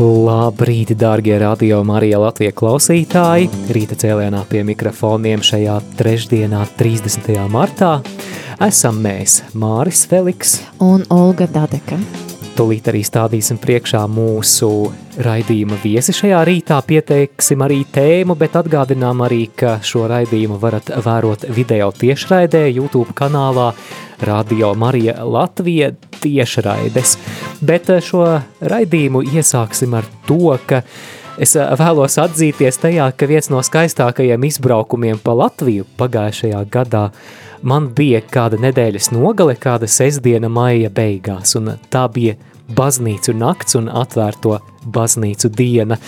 Labrīt, dārgie radio Marija Latvijas klausītāji! Rīta cēlienā pie mikrofoniem šajā trešdienā, 30. martā, esam mēs, Māris Feliks un Olga Dadeka. Tūlīt arī stādīsim priekšā mūsu raidījuma viesi šajā rītā, pieteiksim arī tēmu, bet atgādinām arī, ka šo raidījumu varat vērot video tiešraidē YouTube kanālā Radio Marija Latvija tiešraides. Bet eh, šo raidījumu iesāksim ar to, ka es eh, vēlos atzīties tajā, ka viens no skaistākajiem izbraukumiem pa Latviju pagājušajā gadā man bija kāda nedēļas nogale, kāda sestdiena maija beigās, un tā bija baznīcu nakts un atvērto baznīcu diena.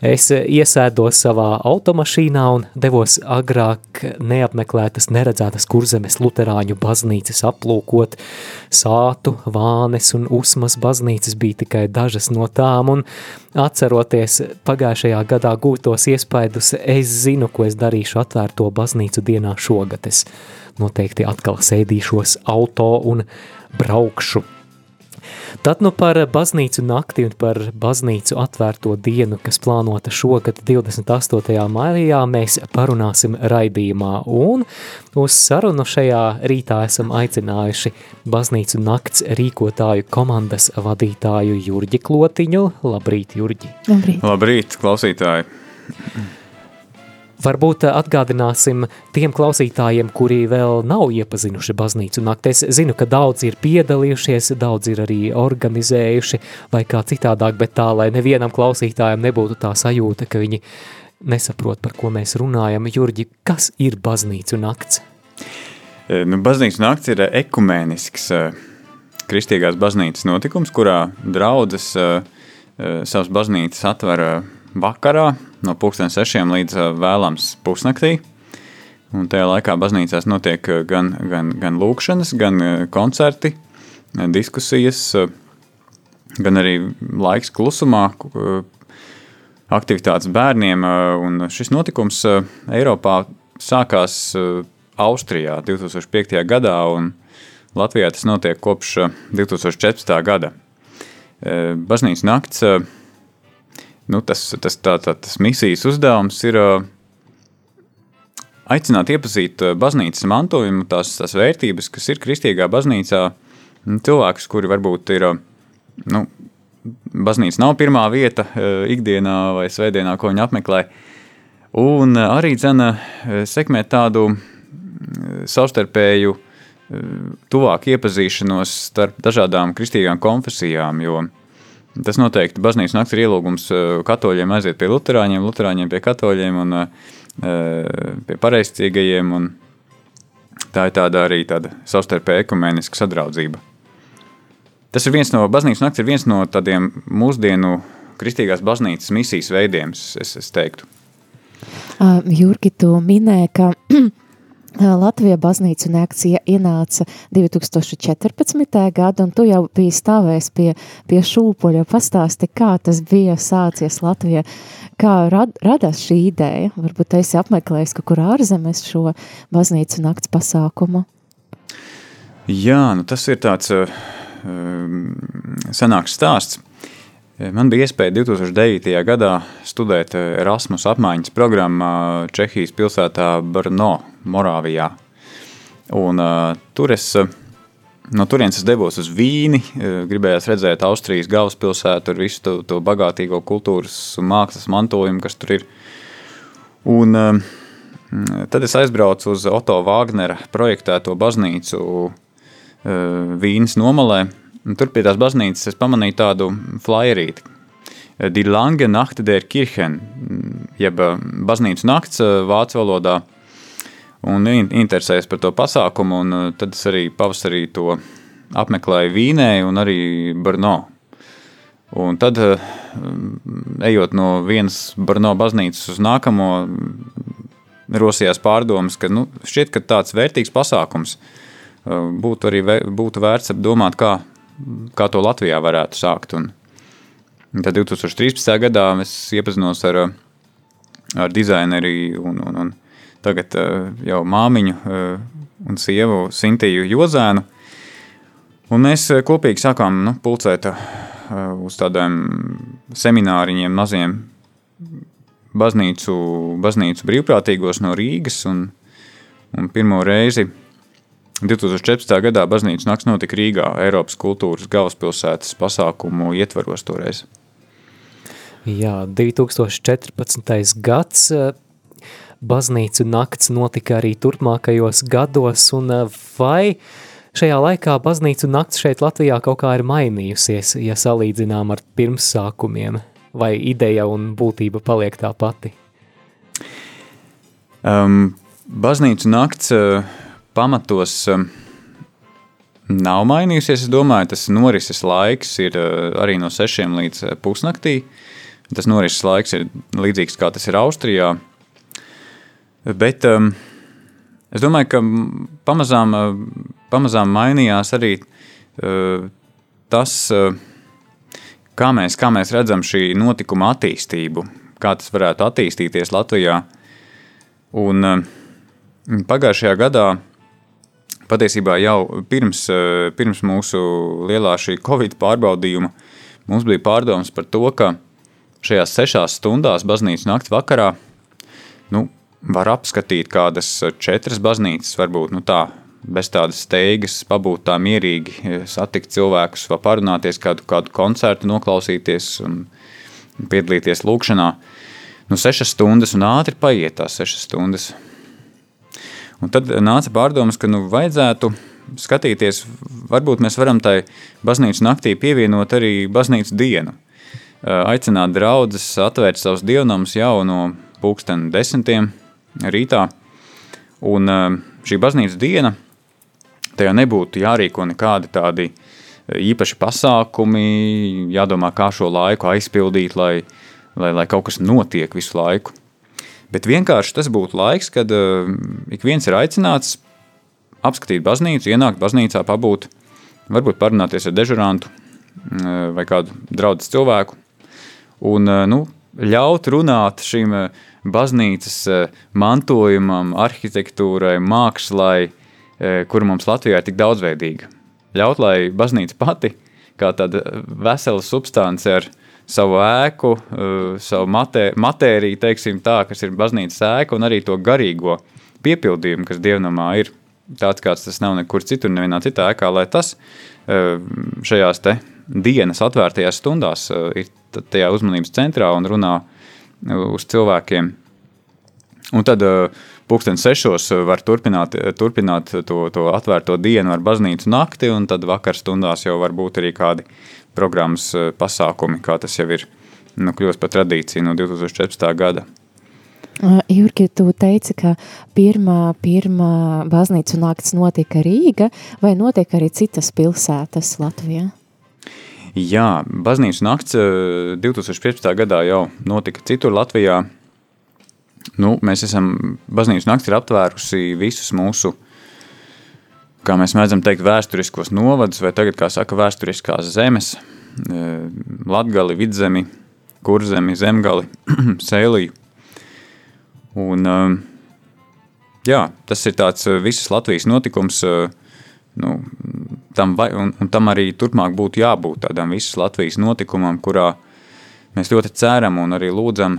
Es iesēdos savā automašīnā un devos agrāk neapmeklētas neredzētas kurzemes luterāņu baznīcas aplūkot. Sātu, Vānes un Usmas baznīcas bija tikai dažas no tām, un atceroties pagājušajā gadā gūtos iespaidus, es zinu, ko es darīšu atvērto baznīcu dienā šogad. Es noteikti atkal sēdīšos auto un braukšu Tad nu par baznīcu nakti un par baznīcu atvērto dienu, kas plānota šogad 28. maijā, mēs parunāsim raidījumā. Un uz sarunu šajā rītā esam aicinājuši baznīcu nakts rīkotāju komandas vadītāju Jurģi Klotiņu. Labrīt, Jurģi! Labrīt, Labrīt klausītāji! Varbūt eh, atgādināsim tiem klausītājiem, kuri vēl nav iepazinuši baznīcu nakti. Es zinu, ka daudz ir piedalījušies, daudz ir arī organizējuši vai kā citādāk, bet tā, lai nevienam klausītājam nebūtu tā sajūta, ka viņi nesaprot, par ko mēs runājam. Jurģi, kas ir baznīcu nakts? E, nu, baznīcu nakts ir ekumēnisks e, kristīgās baznīcas notikums, kurā draudzes e, savas baznīcas atver vakarā no pulksten sešiem līdz vēlams pusnaktī. Un tajā laikā baznīcās notiek gan, gan, gan lūkšanas, gan koncerti, diskusijas, gan arī laiks klusumā, aktivitātes bērniem. Un šis notikums Eiropā sākās Austrijā 2005. gadā, un Latvijā tas notiek kopš 2014. gada. Baznīcas nakts nu, tas, tas, tā, tā, tas misijas uzdevums ir aicināt iepazīt baznīcas mantojumu, tās, tās vērtības, kas ir kristīgā baznīcā, nu, cilvēkus, kuri varbūt ir, nu, baznīca nav pirmā vieta ikdienā vai svētdienā, ko viņi apmeklē, un arī dzena sekmēt tādu savstarpēju tuvāku iepazīšanos starp dažādām kristīgām konfesijām, jo Tas noteikti baznīcas nakts ir ielūgums eh, katoļiem aiziet pie luterāņiem, luterāņiem pie katoļiem un eh, pie pareizcīgajiem. Un tā ir tāda arī tāda savstarpēja ekumeniska sadraudzība. Tas ir viens no baznīcas nakts, ir viens no tādiem mūsdienu kristīgās baznīcas misijas veidiem, es, es teiktu. Uh, Jurgi, tu minēji, ka Latvijā baznīcu nakts ienāca 2014. gada, un tu jau biji stāvējis pie, pie šūpoļa. Pastāsti, kā tas bija sācies Latvijā, kā rad, radās šī ideja? Varbūt esi apmeklējis kaut kur ārzemēs šo baznīcu nakts pasākumu? Jā, nu tas ir tāds uh, senāks stāsts. Man bija iespēja 2009. gadā studēt Erasmus apmaiņas programmā Čehijas pilsētā Brno, Morāvijā. Un, uh, tur es, no turienes es devos uz Vīni, gribējās redzēt Austrijas galvaspilsētu ar visu to, to bagātīgo kultūras un mākslas mantojumu, kas tur ir. Un, uh, tad es aizbraucu uz Otto Wagnera projektēto baznīcu Vīnas nomalē, tur pie tās baznīcas es pamanīju tādu flyerīti. Die Lange Nacht der Kirchen, jeb baznīcas nakts vācu valodā, un interesējas par to pasākumu, un tad es arī pavasarī to apmeklēju Vīnē un arī Brno. Un tad, ejot no vienas Brno baznīcas uz nākamo, rosījās pārdomas, ka nu, šķiet, ka tāds vērtīgs pasākums būtu arī būtu vērts domāt, kā, kā to Latvijā varētu sākt. Un, Tad 2013. gadā es iepazinos ar, ar dizaineri un, un, un tagad jau māmiņu un sievu Sintiju Jozēnu. Un mēs kopīgi sākām nu, pulcēt uz tādiem semināriņiem maziem baznīcu, baznīcu brīvprātīgos no Rīgas. Un, un pirmo reizi 2014. gadā baznīcas nakts notika Rīgā, Eiropas kultūras galvaspilsētas pasākumu ietvaros toreiz. Jā, 2014. gads eh, baznīcu nakts notika arī turpmākajos gados, un eh, vai šajā laikā baznīcu nakts šeit Latvijā kaut kā ir mainījusies, ja salīdzinām ar pirmsākumiem, vai ideja un būtība paliek tā pati? Um, baznīcu nakts uh, pamatos um, nav mainījusies, es domāju, tas norises laiks ir uh, arī no sešiem līdz pusnaktī, uh, Tas norises laiks ir līdzīgs kā tas ir Austrijā. Bet um, es domāju, ka pamazām, pamazām mainījās arī uh, tas, uh, kā, mēs, kā mēs redzam šī notikuma attīstību, kā tas varētu attīstīties Latvijā. Un uh, pagājušajā gadā patiesībā jau pirms, uh, pirms mūsu lielā šī Covid pārbaudījuma mums bija pārdomas par to, ka šajās sešās stundās baznīcas nakts vakarā nu, var apskatīt kādas četras baznīcas, varbūt nu, tā, bez tādas steigas, pabūt tā mierīgi, satikt cilvēkus, vai parunāties, kādu, kādu koncertu noklausīties un piedalīties lūkšanā. Nu, sešas stundas un ātri paiet tās sešas stundas. Un tad nāca pārdomas, ka nu, vajadzētu skatīties, varbūt mēs varam tai baznīcas naktī pievienot arī baznīcas dienu – aicināt draugus atvērt savus dievnamus jau no pulksten desmitiem rītā. Un šī baznīcas diena, tajā nebūtu jārīko nekādi tādi īpaši pasākumi, jādomā, kā šo laiku aizpildīt, lai, lai, lai kaut kas notiek visu laiku. Bet vienkārši tas būtu laiks, kad uh, ik viens ir aicināts apskatīt baznīcu, ienākt baznīcā, pabūt, varbūt parunāties ar dežurantu uh, vai kādu draugu cilvēku, un eh, nu, ļaut runāt šim eh, baznīcas eh, mantojumam, arhitektūrai, mākslai, kur mums Latvijā ir tik daudzveidīga. Ļaut, lai baznīca pati, kā tāda vesela substance ar savu ēku, savu matē, matēriju, teiksim tā, kas ir baznīcas ēka, un arī to garīgo piepildījumu, kas dievnamā ir tāds, kāds tas nav nekur citur, nevienā citā ēkā, lai tas šajās te dienas atvērtajās stundās ir tajā uzmanības centrā un runā uz cilvēkiem. Un tad uh, pulksten sešos var turpināt, turpināt to, to atvērto dienu ar baznīcu nakti, un tad vakar stundās jau var būt arī kādi programmas uh, pasākumi, kā tas jau ir nu, kļūst par tradīciju no 2014. gada. Jurgi, tu teici, ka pirmā, pirmā baznīcu nakts notika Rīga, vai notiek arī citas pilsētas Latvijā? Jā, baznīcas nakts 2015. Eh, gadā jau notika citur Latvijā. Nu, mēs esam, baznīcas nakts ir aptvērusi visus mūsu, kā mēs mēdzam teikt, vēsturiskos novadus, vai tagad, kā saka, vēsturiskās zemes, eh, Latgali, Vidzemi, Kurzemi, Zemgali, Sēliju. Un, eh, jā, tas ir tāds visas Latvijas notikums, nu, tam, vai, un, un tam arī turpmāk būtu jābūt tādam visas Latvijas notikumam, kurā mēs ļoti ceram un arī lūdzam,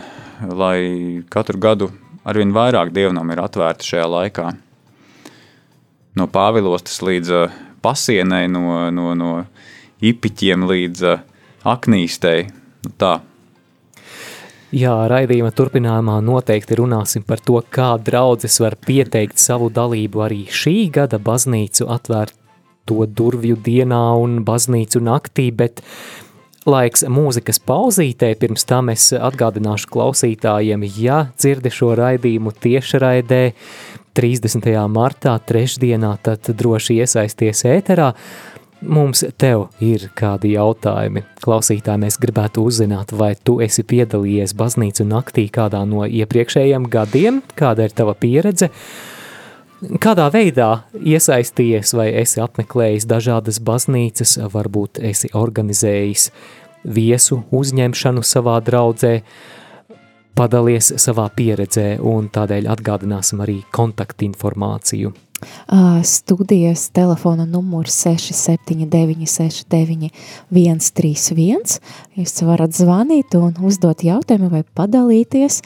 lai katru gadu arvien vairāk dievnam ir atvērta šajā laikā. No pāvilostas līdz uh, pasienai, no, no, no ipiķiem līdz uh, aknīstei. Nu, tā. Jā, raidījuma turpinājumā noteikti runāsim par to, kā draudzes var pieteikt savu dalību arī šī gada baznīcu atvērt to durvju dienā un baznīcu naktī, bet laiks mūzikas pauzītē, pirms tam es atgādināšu klausītājiem, ja dzirdi šo raidījumu tiešraidē 30. martā, trešdienā, tad droši iesaisties ēterā. Mums tev ir kādi jautājumi. Klausītāji, mēs gribētu uzzināt, vai tu esi piedalījies baznīcu naktī kādā no iepriekšējiem gadiem, kāda ir tava pieredze, kādā veidā iesaistījies vai esi apmeklējis dažādas baznīcas, varbūt esi organizējis viesu uzņemšanu savā draudzē, padalies savā pieredzē un tādēļ atgādināsim arī kontaktinformāciju. Studijas telefona numurs 679 69 131. Jūs varat zvanīt un uzdot jautājumu vai padalīties.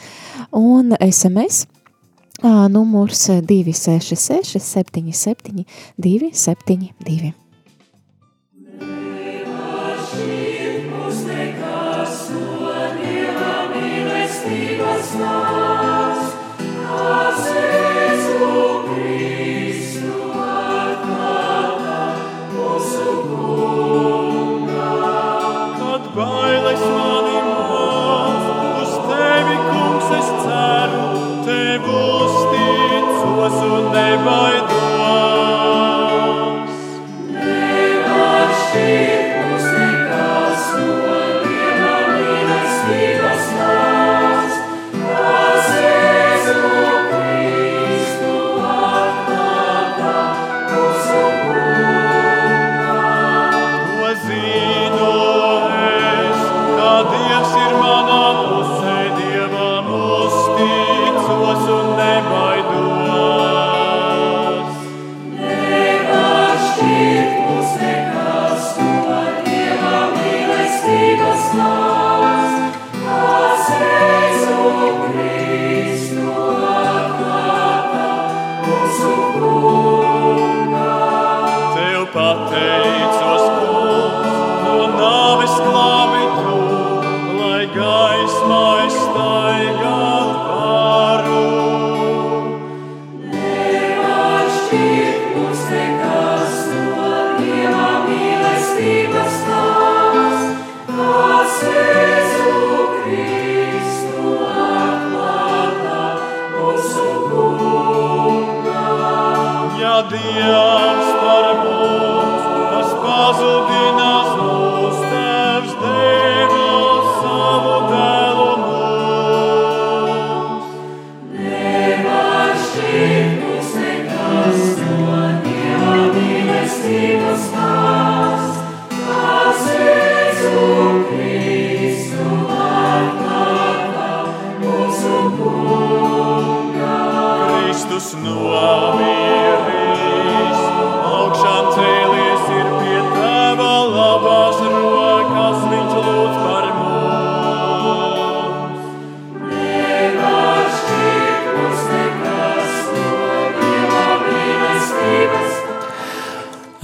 Un SMS numurs 266 77 272.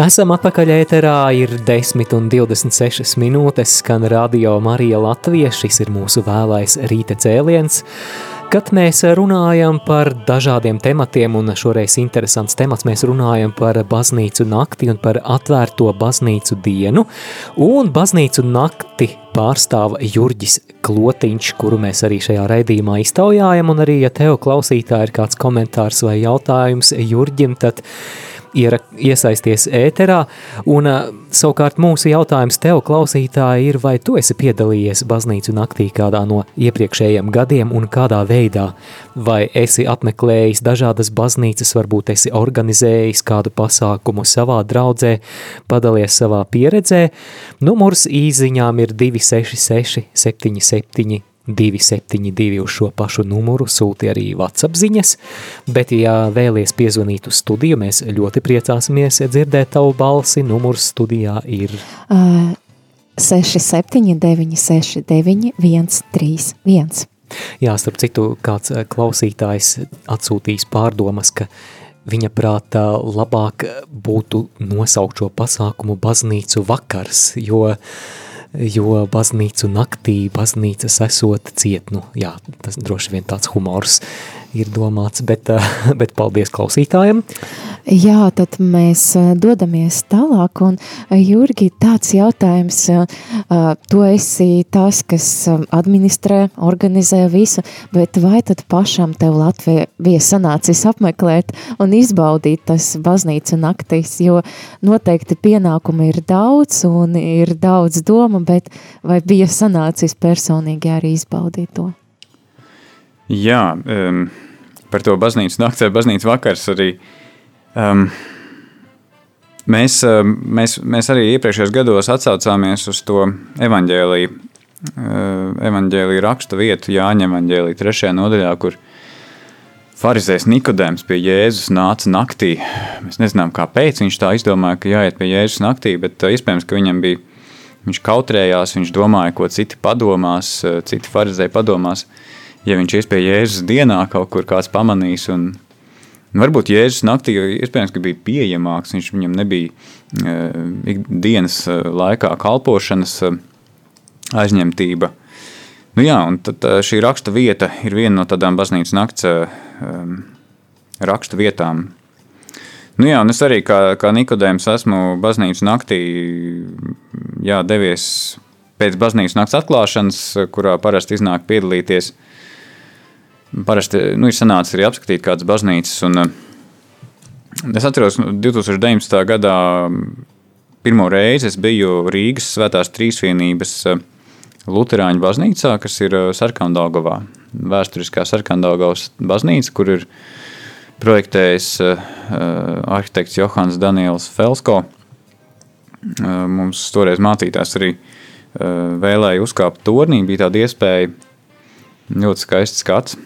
Esam atpakaļ ēterā, ir 10 un 26 minūtes, skan radio Marija Latvija, šis ir mūsu vēlais rīta cēliens, kad mēs runājam par dažādiem tematiem, un šoreiz interesants temats, mēs runājam par baznīcu nakti un par atvērto baznīcu dienu, un baznīcu nakti pārstāv Jurģis Klotiņš, kuru mēs arī šajā raidījumā iztaujājam, un arī, ja tev klausītā ir kāds komentārs vai jautājums Jurģim, tad iera, iesaisties ēterā, un savukārt mūsu jautājums tev, klausītāji, ir, vai tu esi piedalījies baznīcu naktī kādā no iepriekšējiem gadiem un kādā veidā, vai esi apmeklējis dažādas baznīcas, varbūt esi organizējis kādu pasākumu savā draudzē, padalies savā pieredzē, numurs īziņām ir 266 77 272 uz šo pašu numuru sūti arī WhatsApp ziņas, bet, ja vēlies piezvanīt uz studiju, mēs ļoti priecāsimies dzirdēt tavu balsi. Numurs studijā ir uh, 679 69 131. Jā, starp citu, kāds klausītājs atsūtīs pārdomas, ka viņa prātā labāk būtu nosaukt šo pasākumu baznīcu vakars, jo uh, jo baznīcu naktī baznīcas esot ciet, nu jā, tas droši vien tāds humors ir domāts, bet, bet paldies klausītājiem. Jā, tad mēs dodamies tālāk, un Jurgi, tāds jautājums, tu esi tas, kas administrē, organizē visu, bet vai tad pašam tev Latvija bija sanācis apmeklēt un izbaudīt tas baznīcu naktīs, jo noteikti pienākumi ir daudz un ir daudz doma, bet vai bija sanācis personīgi arī izbaudīt to? Jā, um, par to baznīcas nakts vai baznīcas vakars arī uh, Um, mēs, um, mēs, mēs arī iepriekšējos gados atsaucāmies uz to evaņģēlīju, uh, evaņģēlīju rakstu vietu Jāņa evaņģēlīja trešajā nodaļā, kur farizējs Nikodēms pie Jēzus nāca naktī. Mēs nezinām, kāpēc viņš tā izdomāja, ka jāiet pie Jēzus naktī, bet uh, iespējams, ka viņam bija, viņš kautrējās, viņš domāja, ko citi padomās, uh, citi farizēji padomās, ja viņš ies pie Jēzus dienā kaut kur kāds pamanīs un varbūt Jēzus naktī iespējams, bija pieejamāks, viņš viņam nebija uh, ikdienas uh, laikā kalpošanas uh, aizņemtība. Nu jā, un tad uh, šī raksta vieta ir viena no tādām baznīcas nakts uh, um, raksta vietām. Nu jā, un es arī kā, kā Nikodējums esmu baznīcas naktī jā, devies pēc baznīcas nakts atklāšanas, kurā parasti iznāk piedalīties uh, parasti nu, ir sanācis arī apskatīt kādas baznīcas. Un, eh, es atceros, 2019. Nu, gadā pirmo reizi es biju Rīgas Svētās Trīsvienības eh, Lutāņu baznīcā, kas ir eh, Sarkandaugovā. Vēsturiskā Sarkandaugovas baznīca, kur ir projektējis arhitekts Johans Daniels Felsko. Mums toreiz mācītājs arī vēlēja uzkāpt tornī, bija tāda iespēja, ļoti skaists skats.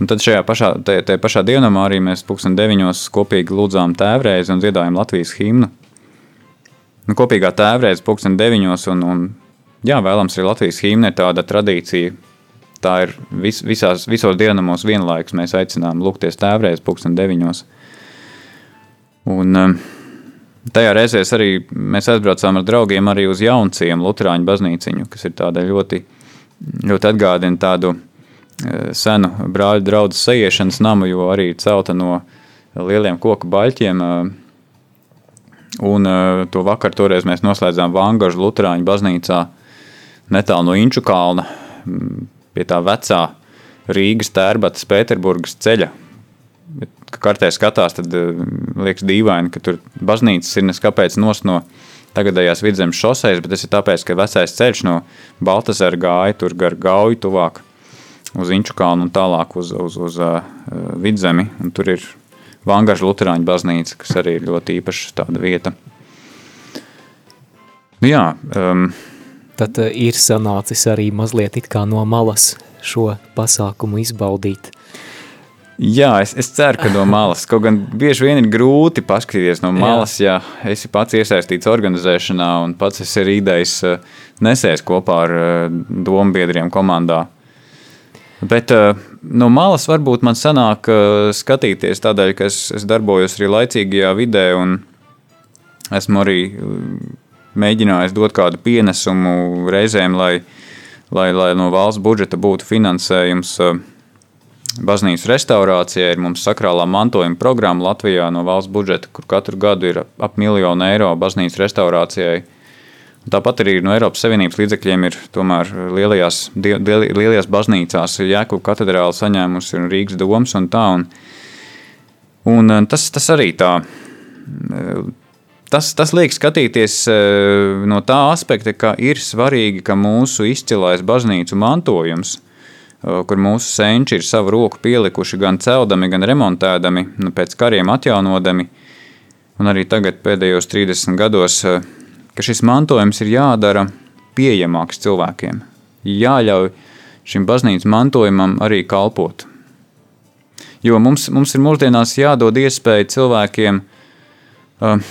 Un tad šajā pašā, te, te pašā dienā arī mēs pulksten deviņos kopīgi lūdzām tēvreizi un dziedājām Latvijas himnu. Nu, kopīgā tēvreize pulksten deviņos un, un jā, vēlams arī Latvijas himna ir tāda tradīcija. Tā ir vis, visās, visos dienamos vienlaikus mēs aicinām lūgties tēvreiz pulksten deviņos. Un um, tajā reizē arī mēs aizbraucām ar draugiem arī uz Jaunciem Luterāņu baznīciņu, kas ir tāda ļoti, ļoti atgādina tādu senu brāļu draugu sajiešanas namu, jo arī celta no lieliem koku baļķiem. Un to vakar toreiz mēs noslēdzām Vangažu Lutāņu baznīcā netālu no Inču kalna pie tā vecā Rīgas tērbatas Pēterburgas ceļa. Kad kartē skatās, tad liekas dīvaini, ka tur baznīcas ir neskapēc nos no tagadējās vidzemes šoseis, bet tas ir tāpēc, ka vecais ceļš no Baltazara gāja tur gar gauju tuvāk uz Inču kalnu un tālāk uz, uz, uz uh, vidzemi. Un tur ir Vangaža Lutāņu baznīca, kas arī ir ļoti īpaša tāda vieta. Nu, jā, um, Tad uh, ir sanācis arī mazliet no malas šo pasākumu izbaudīt. Jā, es, es ceru, ka no malas. Kaut gan bieži vien ir grūti paskatīties no malas, jā. ja esi pats iesaistīts organizēšanā un pats esi arī idejas uh, nesējis kopā ar uh, domu biedriem komandā. Bet uh, no malas varbūt man sanāk uh, skatīties tādēļ, ka es, es darbojos arī laicīgajā vidē un esmu arī uh, mēģinājis dot kādu pienesumu reizēm, lai, lai, lai no valsts budžeta būtu finansējums baznīcas restaurācijai. Ir mums sakrālā mantojuma programma Latvijā no valsts budžeta, kur katru gadu ir ap miljonu eiro baznīcas restaurācijai Tāpat arī no Eiropas Savienības līdzekļiem ir tomēr lielajās, lielajās baznīcās Jēkabas katedrāle saņēmusi un Rīgas domas un tā. Un, un eh, tas, tas arī tā. Eh, tas, tas liek skatīties eh, no tā aspekta, ka ir svarīgi, ka mūsu izcilais baznīcu mantojums, kur mūsu senči ir savu roku pielikuši gan celdami, gan remontēdami, nu, pēc kariem atjaunodami, un arī tagad pēdējos 30 gados ka šis mantojums ir jādara pieejamāks cilvēkiem. Jāļauj šim baznīcas mantojumam arī kalpot. Jo mums, mums ir mūsdienās jādod iespēja cilvēkiem. Uh,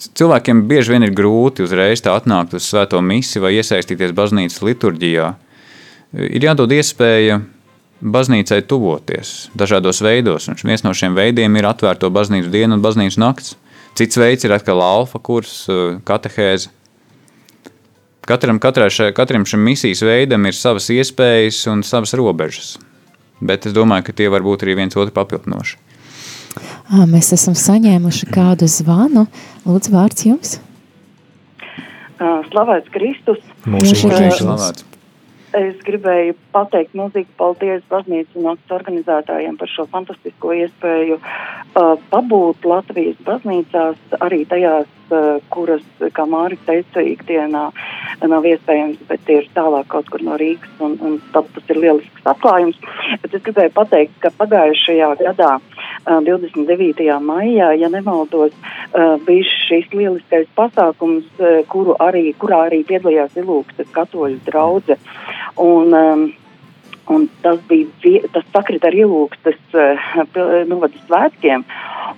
cilvēkiem bieži vien ir grūti uzreiz tā atnākt uz svēto misiju vai iesaistīties baznīcas liturģijā. Ir jādod iespēja baznīcai tuvoties dažādos veidos, un viens no šiem veidiem ir atvērto baznīcu dienu un baznīcu nakts. Cits veids ir atkal alfa kurs, eh, katehēze. Katram, šai, katram šim misijas veidam ir savas iespējas un savas robežas. Bet es domāju, ka tie var būt arī viens otru papildinoši. Mēs esam saņēmuši kādu zvanu. Lūdzu, vārds jums. Slavēts Kristus. Mūžīgi slavēts. Es gribēju pateikt milzīgi paldies baznīcu nakts organizētājiem par šo fantastisko iespēju uh, pabūt Latvijas baznīcās, arī tajās, uh, kuras, kā Māris teica, ikdienā nav iespējams, bet ir tālāk kaut kur no Rīgas, un, un tas ir lielisks atklājums. Bet es gribēju pateikt, ka pagājušajā gadā, uh, 29. maijā, ja nemaldos, uh, bija šis lieliskais pasākums, uh, kuru arī, kurā arī piedalījās Ilūkstes katoļu draudze. Un, um, un tas bija, tas sakrita ar ielūgstas uh, novada svētkiem,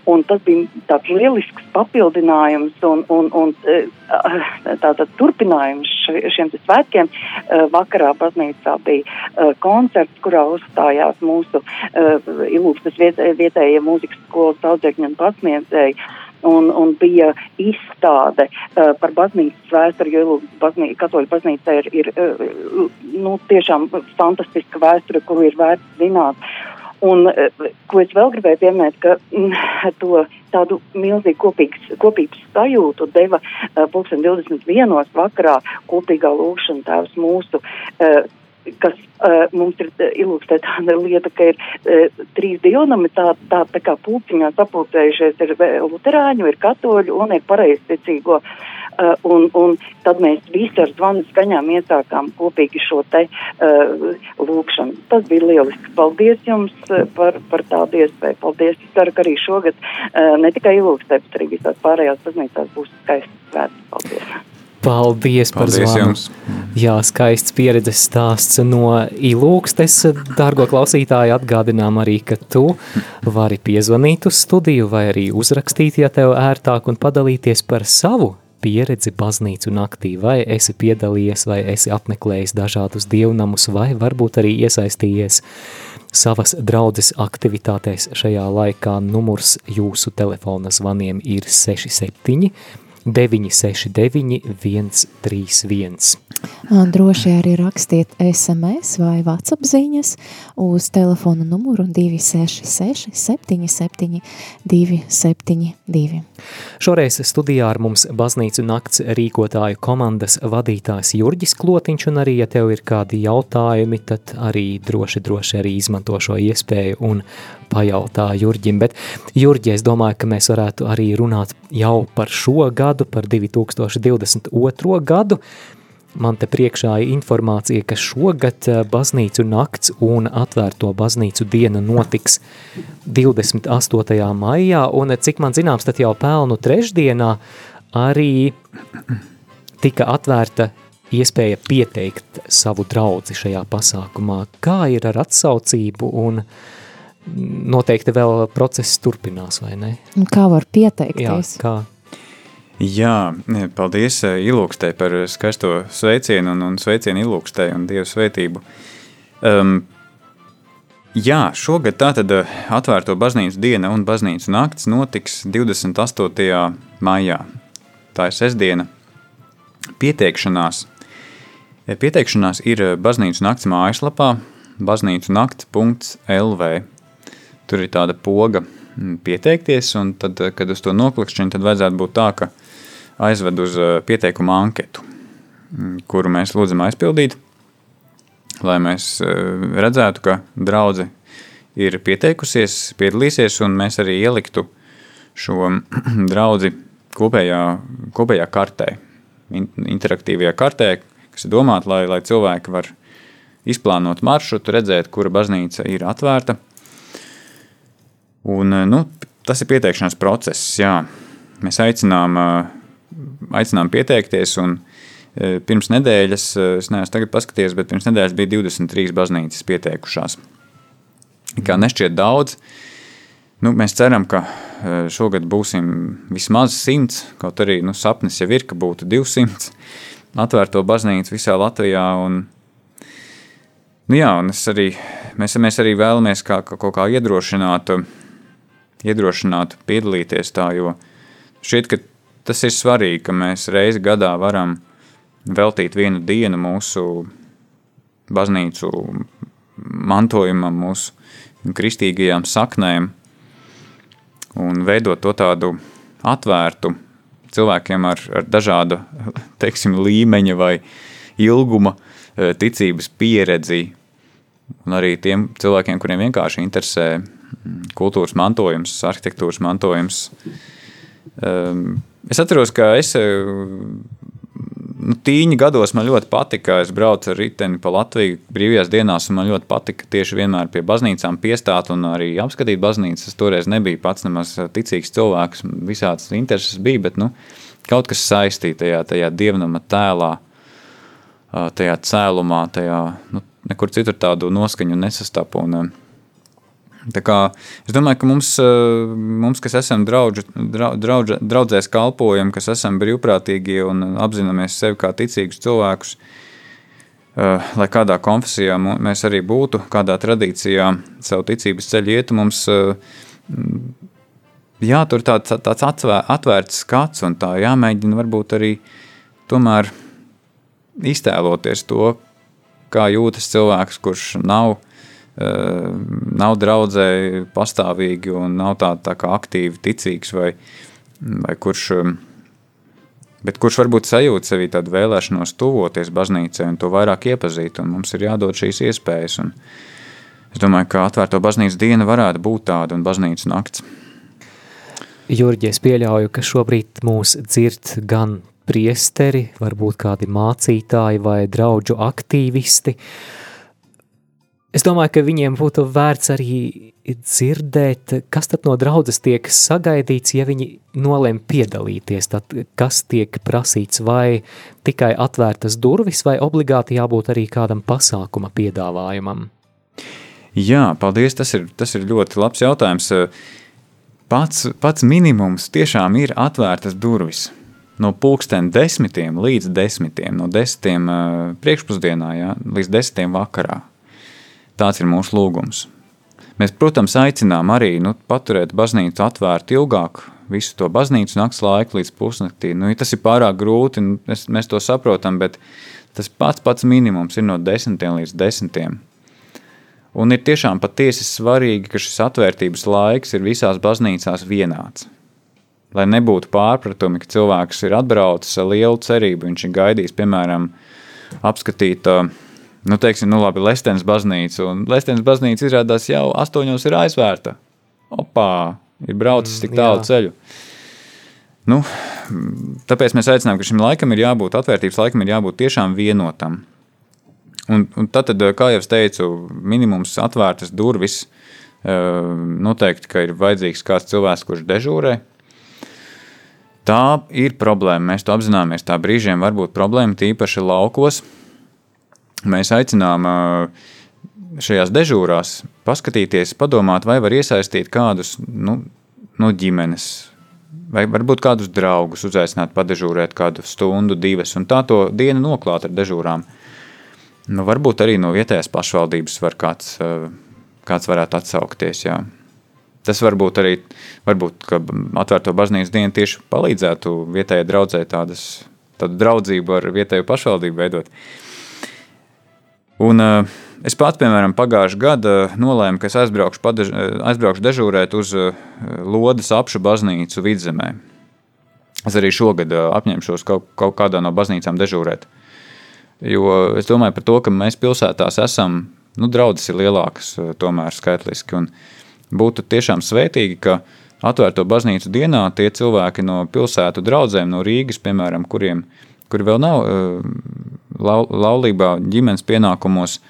un tas bija tāds lielisks papildinājums un, un, un uh, tātad turpinājums šiem svētkiem. Uh, vakarā baznīcā bija koncerts, kurā uzstājās mūsu ilūgstas viet, vietējie mūzikas skolas audzēkņi un pasniedzēji un, un bija izstāde uh, par baznīcas vēsturi, jo baznī, katoļu baznīca ir, ir uh, nu, tiešām fantastiska vēsture, kuru ir vērts zināt. Un, uh, ko es vēl gribēju pieminēt, ka mm, to tādu milzīgu kopīgas, kopības sajūtu deva uh, 2021. vakarā kopīgā lūkšana tēvs mūsu. Uh, kas uh, mums ir ilūkstē tāda lieta, ka ir uh, trīs dievnami, tā, tā, tā kā pulciņā sapulcējušies ir luterāņu, ir katoļu un ir pareizticīgo. Uh, un, un tad mēs visi ar zvanu skaņām iesākām kopīgi šo te uh, lūkšanu. Tas bija lieliski. Paldies jums par, par tādu iespēju. Paldies. Es ceru, ka arī šogad uh, ne tikai ilūkstē, bet arī visās pārējās baznīcās būs skaisti svētki. Paldies. Paldies par Paldies zvanu. jums. Jā, skaists pieredzes stāsts no Ilūkstes. Dārgo klausītāji, atgādinām arī, ka tu vari piezvanīt uz studiju vai arī uzrakstīt, ja tev ērtāk un padalīties par savu pieredzi baznīcu naktī, vai esi piedalījies, vai esi apmeklējis dažādus dievnamus, vai varbūt arī iesaistījies savas draudzes aktivitātēs šajā laikā. Numurs jūsu telefona zvaniem ir 67 969 131. Droši arī rakstiet SMS vai WhatsApp ziņas uz telefona numuru 266 77 272. Šoreiz studijā ar mums baznīcu nakts rīkotāju komandas vadītājs Jurģis Klotiņš, un arī, ja tev ir kādi jautājumi, tad arī droši, droši arī izmanto šo iespēju un pajautā Jurģim. Bet, Jurģi, es domāju, ka mēs varētu arī runāt jau par šo gadu, par 2022. gadu. Man te priekšā ir informācija, ka šogad baznīcu nakts un atvērto baznīcu diena notiks 28. maijā, un cik man zināms, tad jau pelnu trešdienā arī tika atvērta iespēja pieteikt savu draudzi šajā pasākumā. Kā ir ar atsaucību un noteikti vēl process turpinās, vai ne? Kā var Jā, pieteikties? kā? Jā, paldies eh, Ilūkstei par skaisto sveicienu un, un sveicienu Ilūkstei un Dievu svētību. Um, jā, šogad tātad eh, atvērto baznīcu diena un baznīcu nakts notiks 28. maijā. Tā ir sestdiena. Pieteikšanās. Eh, Pieteikšanās ir baznīcu nakts mājaslapā baznīcu nakts.lv. Tur ir tāda poga mm, pieteikties, un tad, kad uz to noklikšķiņu, tad vajadzētu būt tā, ka aizved uz eh, pieteikumu anketu, mm, kuru mēs lūdzam aizpildīt, lai mēs eh, redzētu, ka draudze ir pieteikusies, piedalīsies, un mēs arī ieliktu šo draudzi kopējā, kopējā kartē, in- interaktīvajā kartē, kas ir domāta, lai, lai cilvēki var izplānot maršrutu, redzēt, kura baznīca ir atvērta. Un, eh, nu, tas ir pieteikšanās process, jā. Mēs aicinām uh, aicinām pieteikties. Un, e, pirms nedēļas, es neesmu tagad paskatījies, bet pirms nedēļas bija 23 baznīcas pieteikušās. Kā nešķiet daudz, nu, mēs ceram, ka šogad būsim vismaz 100, kaut arī nu, sapnis jau ir, ka būtu 200 atvērto baznīcu visā Latvijā. Un, nu, jā, un arī, mēs, mēs arī vēlamies kā, kaut kā iedrošināt, iedrošināt piedalīties tā, jo šķiet, ka tas ir svarīgi, ka mēs reizi gadā varam veltīt vienu dienu mūsu baznīcu mantojumam, mūsu kristīgajām saknēm. un veidot to tādu atvērtu cilvēkiem ar, ar dažādu teiksim, līmeņa vai ilguma e, ticības pieredzi, un arī tiem cilvēkiem, kuriem vienkārši interesē kultūras mantojums, arhitektūras mantojums. Es atceros, ka es nu, tīņa gados man ļoti patika. Es braucu ar riteni pa Latviju brīvajās dienās, un man ļoti patika tieši vienmēr pie baznīcām piestāt un arī apskatīt baznīcas. Es toreiz nebiju pats nemaz ticīgs cilvēks, visādas intereses bija, bet nu, kaut kas saistīts tajā, tajā dievnama tēlā, tajā cēlumā, tajā, nu, nekur citur tādu noskaņu nesastapu. Un, Tā kā, es domāju, ka mums, eh, mums kas esam draudž, draudž, draudzēs kalpojam, kas esam brīvprātīgi un apzināmies sevi kā ticīgus cilvēkus, eh, lai kādā konfesijā mēs arī būtu, kādā tradīcijā savu ticības ceļu ietu, mums eh, jātur tāds, tāds atvērts skats un tā jāmēģina varbūt arī tomēr iztēloties to, kā jūtas cilvēks, kurš nav nav draudzē pastāvīgi un nav tā, tā kā aktīvi ticīgs vai, vai kurš, bet kurš varbūt sajūt sevī tādu vēlēšanos tuvoties baznīcai un to vairāk iepazīt, un mums ir jādod šīs iespējas, un es domāju, ka atvērto baznīcas diena varētu būt tāda un baznīcas nakts. Jurģi, es pieļauju, ka šobrīd mūs dzird gan priesteri, varbūt kādi mācītāji vai draudžu aktīvisti, uh, Es domāju, ka viņiem būtu vērts arī dzirdēt, kas tad no draudzes tiek sagaidīts, ja viņi nolem piedalīties, tad kas tiek prasīts, vai tikai atvērtas durvis, vai obligāti jābūt arī kādam pasākuma piedāvājumam? Jā, paldies, tas ir, tas ir ļoti labs jautājums. Pats, pats minimums tiešām ir atvērtas durvis. No pulksten desmitiem līdz desmitiem, no desmitiem priekšpusdienā, jā, līdz desmitiem vakarā Tāds ir mūsu lūgums. Mēs, protams, aicinām arī nu, paturēt baznīcu atvērtu ilgāk, visu to baznīcu nakts laiku līdz pusnaktī. Nu, ja tas ir pārāk grūti, mēs, mēs to saprotam, bet tas pats pats minimums ir no desmitiem līdz desmitiem. Un ir tiešām patiesi svarīgi, ka šis atvērtības laiks ir visās baznīcās vienāds. Lai nebūtu pārpratumi, ka cilvēks ir atbraucis ar lielu cerību, viņš ir gaidījis, piemēram, apskatīt uh, nu, teiksim, nu, labi, Lestenes baznīca, un Lestenes baznīca izrādās jau astoņos ir aizvērta. Opā, ir braucis tik tālu Jā. ceļu. Nu, tāpēc mēs aicinām, ka šim laikam ir jābūt, atvērtības laikam ir jābūt tiešām vienotam. Un, un tad, kā jau teicu, minimums atvērtas durvis, noteikti, ka ir vajadzīgs kāds cilvēks, kurš dežūrē. Tā ir problēma, mēs to apzināmies. Tā brīžiem var būt problēma, tīpaši laukos, mēs aicinām šajās dežūrās paskatīties, padomāt, vai var iesaistīt kādus nu, no ģimenes, vai varbūt kādus draugus uzaicināt padežūrēt kādu stundu, divas, un tā to dienu noklāt ar dežūrām. Nu, varbūt arī no vietējās pašvaldības var kāds, kāds varētu atsaukties, jā. Tas varbūt arī, varbūt, atvērto baznīcas dienu tieši palīdzētu vietējai draudzē tādas, tādu draudzību ar vietēju pašvaldību veidot. Uh, Un, uh, es pats, piemēram, pagājušā gada nolēmu, ka es aizbraukšu, padež, aizbraukšu dežūrēt uz uh, Lodas apšu baznīcu vidzemē. Es arī šogad apņemšos kaut, kaut kādā no baznīcām dežūrēt. Jo es domāju par to, ka mēs pilsētās esam, nu, draudzes ir lielākas, tomēr skaitliski. Un būtu tiešām svētīgi, ka atvērto baznīcu dienā tie cilvēki no pilsētu draudzēm, no Rīgas, piemēram, kuriem kuri vēl nav laulībā, ģimenes pienākumos,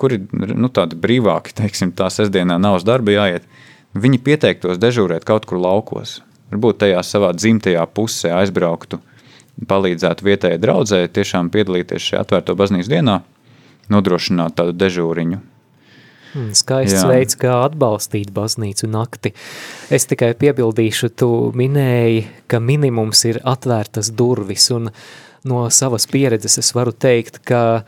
kuri nu, tādi brīvāki, teiksim, tā sestdienā nav uz darbu jāiet, viņi pieteiktos dežūrēt kaut kur laukos. Varbūt tajā savā dzimtajā pusē aizbrauktu, palīdzētu vietējai draudzē, tiešām piedalīties šajā atvērto baznīcas dienā, nodrošināt tādu dežūriņu. Hmm, skaists Jā. veids, kā atbalstīt baznīcu nakti. Es tikai piebildīšu, tu minēji, ka minimums ir atvērtas durvis, un no savas pieredzes es varu teikt, ka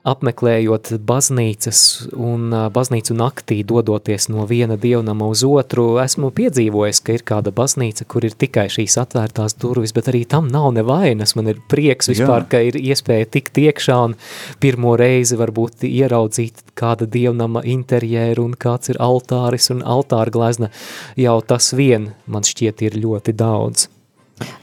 apmeklējot baznīcas un baznīcu naktī dodoties no viena dievnama uz otru, esmu piedzīvojis, ka ir kāda baznīca, kur ir tikai šīs atvērtās durvis, bet arī tam nav nevainas. Man ir prieks vispār, Jā. ka ir iespēja tikt iekšā un pirmo reizi varbūt ieraudzīt kāda dievnama interjeru un kāds ir altāris un altāra glezna. Jau tas vien man šķiet ir ļoti daudz.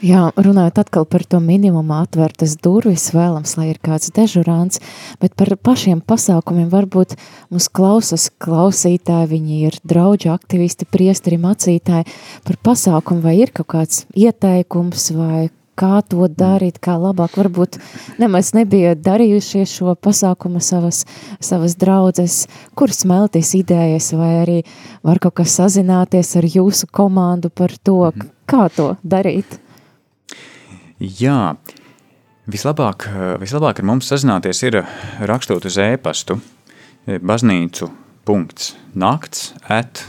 Jā, runājot atkal par to minimumu atvērtas durvis, vēlams, lai ir kāds dežurāns, bet par pašiem pasākumiem varbūt mums klausas klausītāji, viņi ir draudži aktivisti, priesteri, macītāji, par pasākumu vai ir kaut kāds ieteikums vai kā to darīt, kā labāk. Varbūt nemaz nebija darījušie šo pasākumu savas, savas draudzes, kur smelties idejas, vai arī var kaut kas sazināties ar jūsu komandu par to, kā to darīt. Jā, vislabāk, vislabāk ar mums sazināties ir rakstot uz e-pastu baznīcu punkts nakts at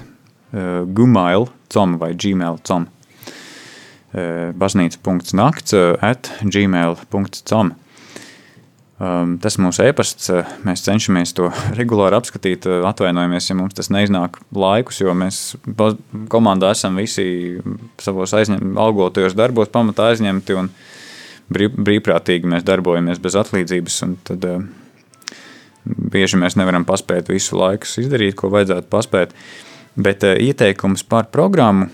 uh, gmail.com vai gmail.com uh, baznīca punkts nakts at gmail.com tas ir mūsu e-pasts. Mēs cenšamies to regulāri apskatīt. Atvainojamies, ja mums tas neiznāk laikus, jo mēs komandā esam visi savos aizņem, algotajos darbos pamatā aizņemti un brīv, brīvprātīgi mēs darbojamies bez atlīdzības. Tad uh, bieži mēs nevaram paspēt visu laiku izdarīt, ko vajadzētu paspēt. Bet uh, ieteikums par programmu.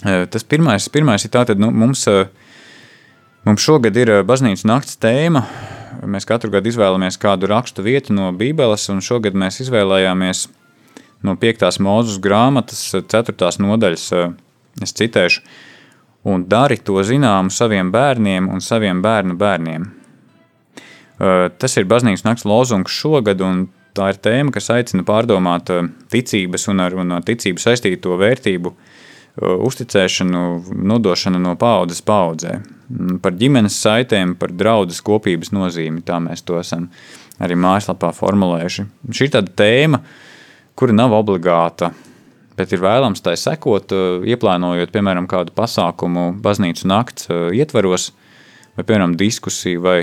Uh, tas pirmais, pirmais ir tātad, nu, mums, mums šogad ir baznīcas nakts tēma Mēs katru gadu izvēlamies kādu rakstu vietu no Bībeles, un šogad mēs izvēlējāmies no 5. mūzes grāmatas 4. nodaļas. Eh, es citēšu, un dari to zināmu saviem bērniem un saviem bērnu bērniem. Eh, tas ir baznīcas nakts lozungs šogad, un tā ir tēma, kas aicina pārdomāt eh, ticības un ar, un ar ticību saistīto vērtību uzticēšanu, nodošanu no paudzes paudzē. Par ģimenes saitēm, par draudzes kopības nozīmi, tā mēs to esam arī mājaslapā formulējuši. Šī ir tāda tēma, kura nav obligāta, bet ir vēlams tai sekot, ieplānojot, piemēram, kādu pasākumu baznīcu nakts ietvaros, vai, piemēram, diskusiju vai,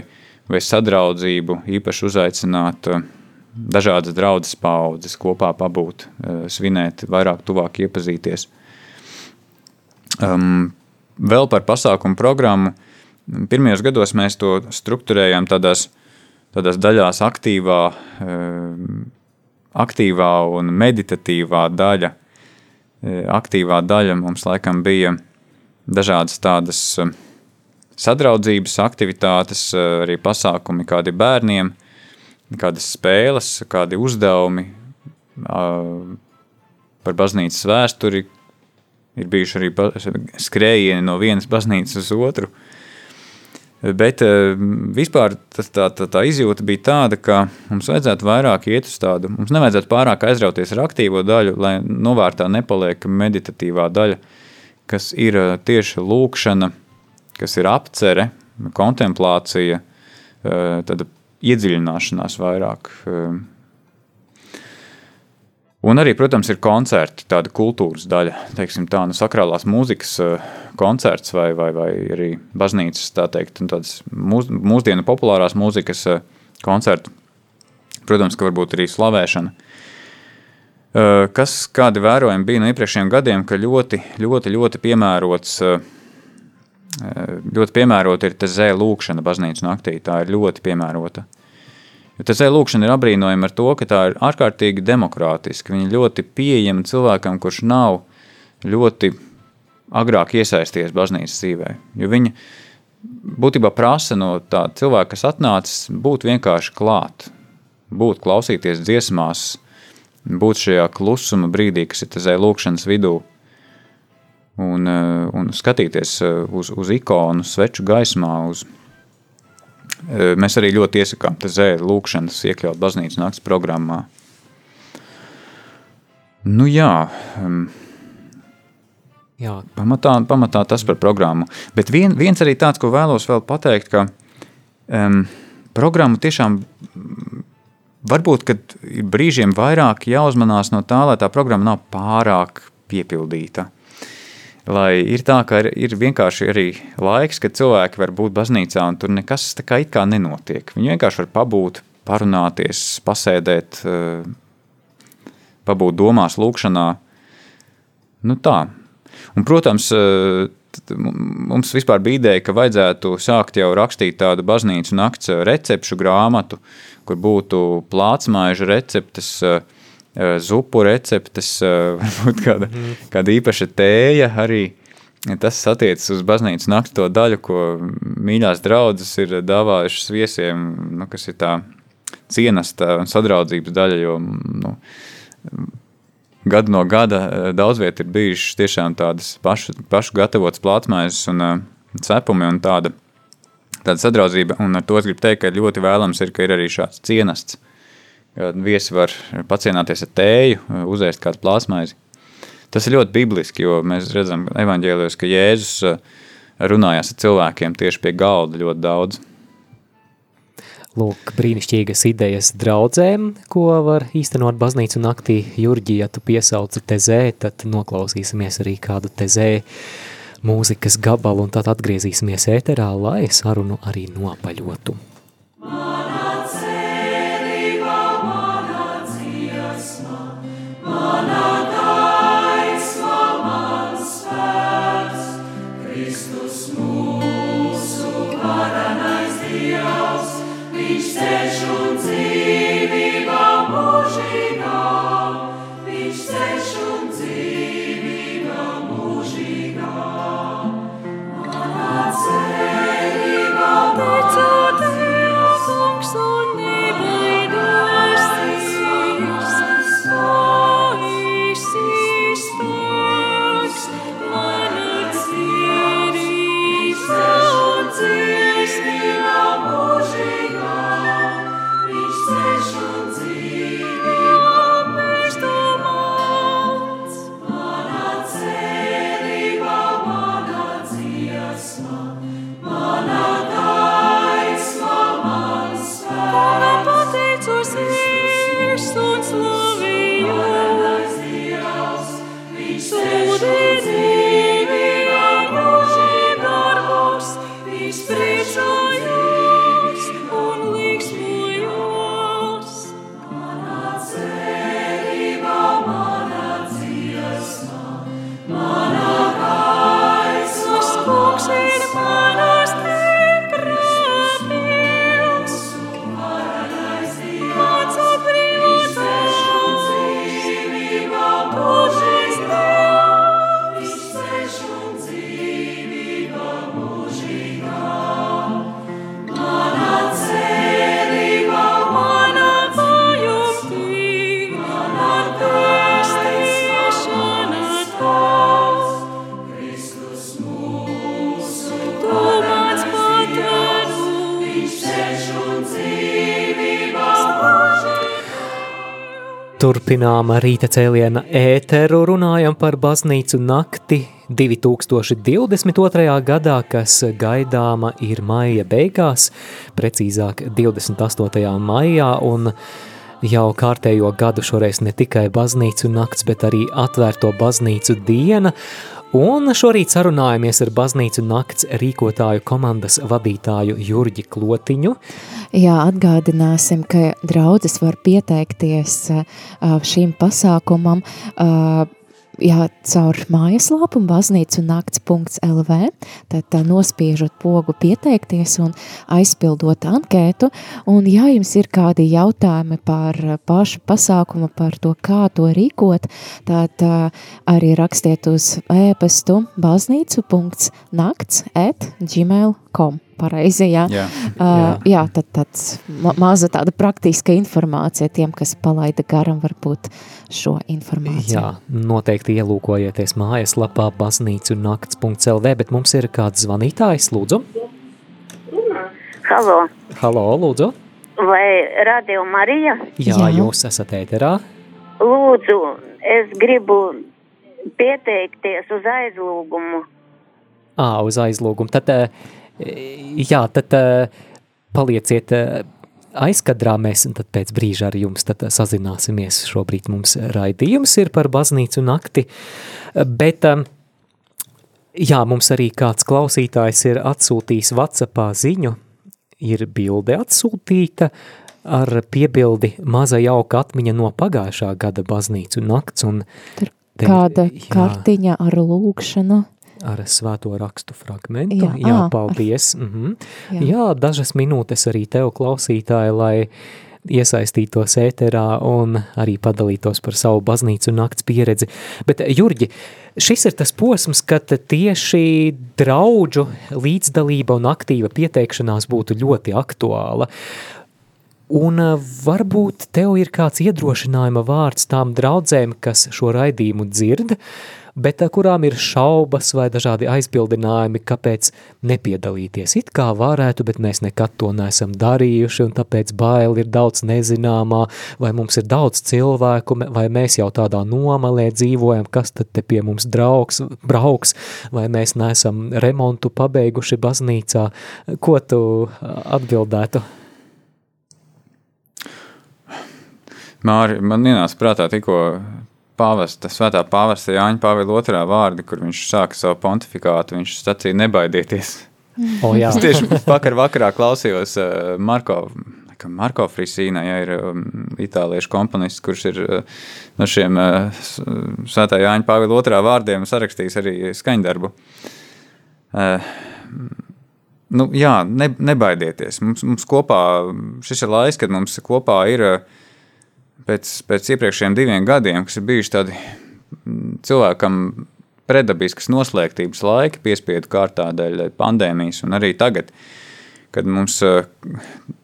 vai sadraudzību, īpaši uzaicināt dažādas draudzes paudzes kopā pabūt, svinēt, vairāk tuvāk iepazīties. Um, vēl par pasākumu programmu. Pirmajos gados mēs to struktūrējām tādās, tādās daļās, aktīvā, um, aktīvā un meditatīvā daļa. E, aktīvā daļa mums laikam bija dažādas tādas um, sadraudzības aktivitātes, arī pasākumi kādi bērniem, kādas spēles, kādi uzdevumi par baznīcas vēsturi, Ir bijuši arī skrējieni no vienas baznīcas uz otru. Bet eh, vispār tas, tā, tā, tā izjūta bija tāda, ka mums vajadzētu vairāk iet uz tādu. Mums nevajadzētu pārāk aizrauties ar aktīvo daļu, lai novārtā nepaliek meditatīvā daļa, kas ir eh, tieši lūkšana, kas ir apcere, kontemplācija, eh, tāda iedziļināšanās vairāk. Un arī, protams, ir koncerti, tāda kultūras daļa, teiksim, tā nu, sakrālās mūzikas eh, koncerts vai, vai, vai arī baznīcas, tā teikt, tādas mūs, mūsdienu populārās mūzikas eh, koncerti. Protams, ka varbūt arī slavēšana. Eh, kas kādi vērojumi bija no iepriekšējiem gadiem, ka ļoti, ļoti, ļoti piemērots, ļoti piemērota ir te zē lūkšana baznīcas naktī, tā ir ļoti piemērota. Tas lūkšana ir apbrīnojama ar to, ka tā ir ārkārtīgi demokrātiska. Viņa ļoti pieejama cilvēkam, kurš nav ļoti agrāk iesaisties baznīcas dzīvē. Jo viņa būtībā prasa no tā cilvēka, kas atnācis, būt vienkārši klāt, būt klausīties dziesmās, būt šajā klusuma brīdī, kas ir tazē lūkšanas vidū, un, eh, un skatīties eh, uz, uz ikonu, sveču gaismā, uz Mēs arī ļoti iesakām te zēri lūkšanas iekļaut baznīcas nakts programmā. Nu jā, jā. Pamatā, pamatā tas par programmu. Bet vien, viens arī tāds, ko vēlos vēl pateikt, ka um, programmu tiešām varbūt, kad brīžiem vairāk jāuzmanās no tā, lai tā programma nav pārāk piepildīta lai ir tā, ka ir, ir vienkārši arī laiks, kad cilvēki var būt baznīcā un tur nekas tā kā it kā nenotiek. Viņi vienkārši var pabūt, parunāties, pasēdēt, pabūt domās, lūkšanā. Nu tā. Un, protams, mums vispār bija ideja, ka vajadzētu sākt jau rakstīt tādu baznīcu nakts recepšu grāmatu, kur būtu plātsmaiža receptes, zupu receptes, varbūt kāda, mm. kāda īpaša tēja arī. Tas attiecas uz baznīcas nakts to daļu, ko mīļās draudzes ir dāvājušas viesiem, nu, kas ir tā cienasta un sadraudzības daļa, jo nu, gadu no gada eh, daudz viet ir bijušas tiešām tādas pašu, pašu gatavotas plātsmaises un uh, cepumi un tāda, tāda sadraudzība. Un ar to es gribu teikt, ka ļoti vēlams ir, ka ir arī šāds cienasts. Viesi var pacienāties ar tēju, eh, uzēst kādu plātsmaizi. Tas ir ļoti bibliski, jo mēs redzam evaņģēlijos, ka Jēzus runājās ar cilvēkiem tieši pie galda ļoti daudz. Lūk, brīnišķīgas idejas draudzēm, ko var īstenot baznīcu naktī. Jurģi, ja tu piesauci tezē, tad noklausīsimies arī kādu tezē mūzikas gabalu un tad atgriezīsimies ēterā, lai sarunu arī nopaļotu. Manā Turpinām rīta cēliena ēteru, runājam par baznīcu nakti 2022. gadā, kas gaidāma ir maija beigās, precīzāk 28. maijā, un jau kārtējo gadu šoreiz ne tikai baznīcu nakts, bet arī atvērto baznīcu diena, Un šorīt sarunājamies ar baznīcu nakts rīkotāju komandas vadītāju Jurģi Klotiņu. Jā, atgādināsim, ka draudzes var pieteikties šīm pasākumam jā, caur mājaslapu baznīcu nakts.lv, tad tā nospiežot pogu pieteikties un aizpildot ankētu, un ja jums ir kādi jautājumi par pašu pasākumu, par to, kā to rīkot, tad uh, arī rakstiet uz e-pastu baznīcu.nakts at gmail.com pareizi, jā. Jā, uh, jā tad tāds ma maza tāda praktiska informācija tiem, kas palaida garam varbūt šo informāciju. Jā, noteikti ielūkojieties mājaslapā baznīcu nakts.lv, bet mums ir kāds zvanītājs, lūdzu. Halo. Halo, lūdzu. Vai Radio Marija? Jā, Jā. jūs esat ēterā. Lūdzu, es gribu pieteikties uz aizlūgumu. Ā, uz aizlūgumu. Tad uh, jā, tad palieciet aizkadrā mēs pēc brīža ar jums sazināsimies. Šobrīd mums raidījums ir par baznīcu nakti, bet jā, mums arī kāds klausītājs ir atsūtījis Whatsappā ziņu, ir bilde atsūtīta ar piebildi maza jauka atmiņa no pagājušā gada baznīcu nakts. Un Tur kāda jā. kartiņa ar lūkšanu. Ar svēto rakstu fragmentu. Jā, Jā, ā, paldies. Ar... -hmm. Jā. jā. dažas minūtes arī tev klausītāji, lai iesaistītos ēterā un arī padalītos par savu baznīcu nakts pieredzi. Bet, Jurģi, šis ir tas posms, kad tieši draudžu līdzdalība un aktīva pieteikšanās būtu ļoti aktuāla. Un uh, varbūt tev ir kāds iedrošinājuma vārds tām draudzēm, kas šo raidījumu dzird, bet kurām ir šaubas vai dažādi aizbildinājumi, kāpēc nepiedalīties. It kā varētu, bet mēs nekad to neesam darījuši, un tāpēc baili ir daudz nezināmā, vai mums ir daudz cilvēku, vai mēs jau tādā nomalē dzīvojam, kas tad te pie mums draugs, brauks, vai mēs neesam remontu pabeiguši baznīcā. Ko tu atbildētu? Māri, man ienāca prātā tikko pāvesta, svētā pāvesta Jāņa Pāvila otrā vārdi, kur viņš sāka savu pontifikātu, viņš sacīja nebaidieties. O, jā. es tieši vakar vakarā klausījos uh, Marko, ka Marko Frisīna, ja ir um, itāliešu komponists, kurš ir uh, no šiem uh, svētā Jāņa Pāvila otrā vārdiem sarakstījis arī skaņdarbu. Nu, jā, ne, nebaidieties. Mums, mums kopā, šis ir laiks, kad mums kopā ir uh, pēc, pēc iepriekšējiem diviem gadiem, kas ir bijuši tādi mm, cilvēkam predabiskas noslēgtības laiki, piespiedu kārtā dēļ pandēmijas, un arī tagad, kad mums eh,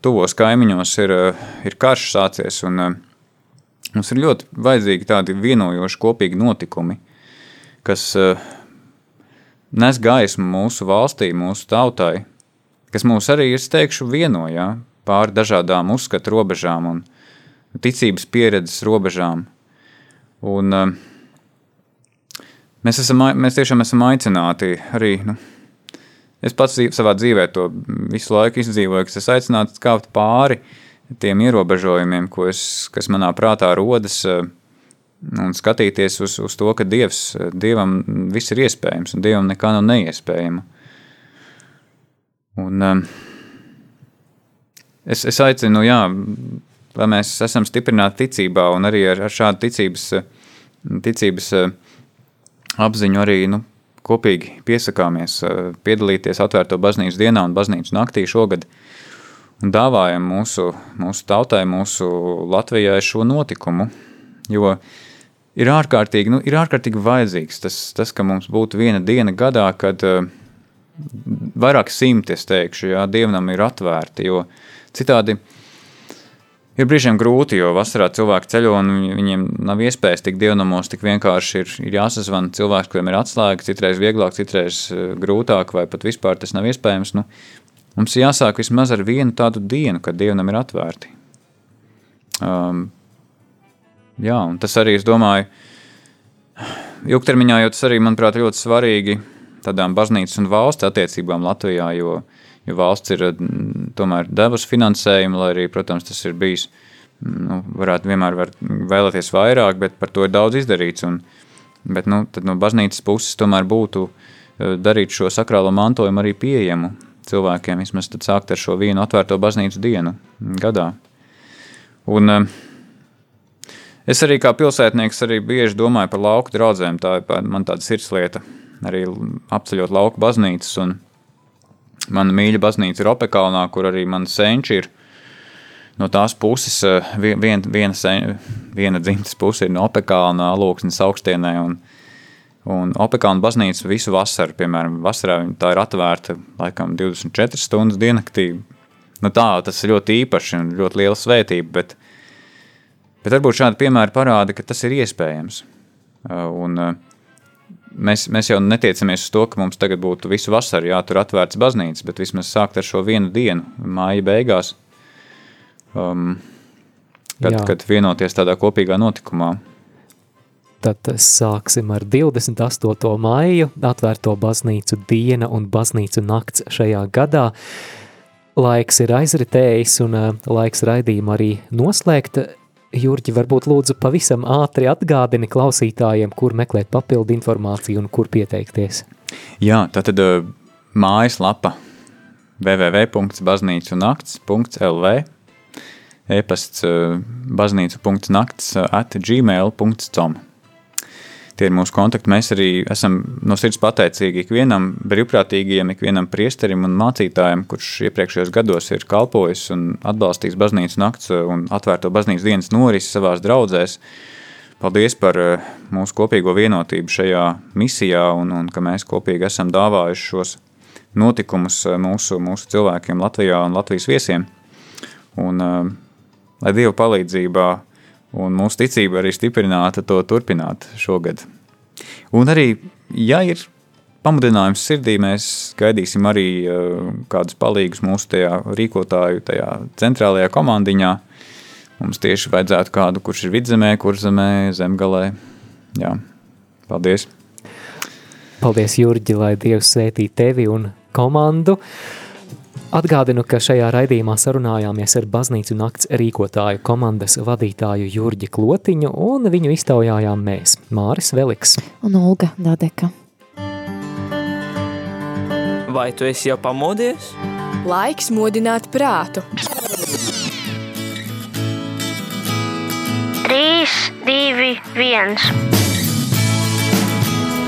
tuvos kaimiņos ir, eh, ir karš sācies, un eh, mums ir ļoti vajadzīgi tādi vienojoši kopīgi notikumi, kas nes gaismu mūsu valstī, mūsu tautai, kas mūs arī, es teikšu, vieno, ja, pāri dažādām uzskatu robežām un ticības pieredzes robežām. Un, uh, mēs, esam, mēs tiešām esam aicināti arī. Nu, es pats savā dzīvē to visu laiku izdzīvoju, ka es aicināts kāpt pāri tiem ierobežojumiem, es, kas manā prātā rodas, uh, un skatīties uz, uz to, ka Dievs, Dievam viss ir iespējams, un Dievam nekā nav neiespējama. Un, um, es, es aicinu, jā, lai mēs esam stiprināti ticībā un arī ar, ar šādu ticības, ticības eh, apziņu arī nu, kopīgi piesakāmies eh, piedalīties atvērto baznīcas dienā un baznīcas naktī šogad un dāvājam mūsu, mūsu tautai, mūsu Latvijai šo notikumu, jo ir ārkārtīgi, nu, ir ārkārtīgi vajadzīgs tas, tas, ka mums būtu viena diena gadā, kad vairāk simti, es teikšu, jā, dievnam ir atvērti, jo citādi uh, Ir brīžiem grūti, jo vasarā cilvēki ceļo un viņiem nav iespējas tik dievnamos, tik vienkārši ir, ir jāsazvana cilvēks, kuriem ir atslēga, citreiz vieglāk, citreiz eh, grūtāk, vai pat vispār tas nav iespējams. Nu, mums jāsāk vismaz ar vienu tādu dienu, kad dievnam ir atvērti. Um, jā, un tas arī, es domāju, ilgtermiņā jau tas arī, manuprāt, ļoti svarīgi tādām baznīcas un valsts attiecībām Latvijā, jo uh, jo valsts ir mm, tomēr devusi finansējumu, lai arī, protams, tas ir bijis, mm, nu, varētu vienmēr var vēlēties vairāk, bet par to ir daudz izdarīts, un, bet, nu, tad no baznīcas puses tomēr būtu eh, darīt šo sakrālo mantojumu arī pieejamu cilvēkiem, vismaz tad sākt ar šo vienu atvērto baznīcu dienu gadā. Un eh, es arī kā pilsētnieks arī bieži domāju par lauku draudzēm, tā ir man tāda sirdslieta, arī apceļot lauku baznīcas, un Mana mīļa baznīca ir Opekalnā, kur arī man senči ir no tās puses, eh, vien, viena, sen, viena dzimtas puse ir no Opekalna, Alūksnes augstienē, un, un Opekalna baznīca visu vasaru, piemēram, vasarā tā ir atvērta laikam 24 stundas dienaktī. Nu tā, tas ir ļoti īpaši un ļoti liela svētība, bet, bet varbūt šādi piemēri parāda, ka tas ir iespējams. Uh, un, uh, mēs, mēs jau netiecamies uz to, ka mums tagad būtu visu vasaru jātur atvērts baznīcas, bet vismaz sākt ar šo vienu dienu, māja beigās, um, kad, Jā. kad vienoties tādā kopīgā notikumā. Tad sāksim ar 28. maiju, atvērto baznīcu diena un baznīcu nakts šajā gadā. Laiks ir aizritējis un uh, laiks raidījumu arī noslēgt. Jurģi, varbūt lūdzu pavisam ātri atgādini klausītājiem, kur meklēt papildu informāciju un kur pieteikties. Jā, tātad uh, mājaslapa www.baznīcunakts.lv e-pasts baznīcu.nakts at gmail.com. Tie ir mūsu kontakti. Mēs arī esam no sirds pateicīgi ikvienam brīvprātīgajam, ikvienam priesterim un mācītājam, kurš iepriekšējos gados ir kalpojis un atbalstījis baznīcas nakts un atvērto baznīcas dienas norisi savās draudzēs. Paldies par mūsu kopīgo vienotību šajā misijā un, un ka mēs kopīgi esam dāvājuši šos notikumus mūsu, mūsu cilvēkiem Latvijā un Latvijas viesiem. Un, lai Dieva palīdzībā un mūsu ticība arī stiprināta to turpināt šogad. Un arī, ja ir pamudinājums sirdī, mēs gaidīsim arī uh, kādus palīgus mūsu tajā rīkotāju, tajā centrālajā komandiņā. Mums tieši vajadzētu kādu, kurš ir vidzemē, kurzemē, zemgalē. Jā, paldies! Paldies, Jurģi, lai Dievs svētī tevi un komandu. Atgādinu, ka šajā raidījumā sarunājāmies ar baznīcu nakts rīkotāju komandas vadītāju Jurģi Klotiņu un viņu iztaujājām mēs, Māris Veliks un Olga Dadeka. Vai tu esi jau pamodies? Laiks modināt prātu. 3, 2, 1.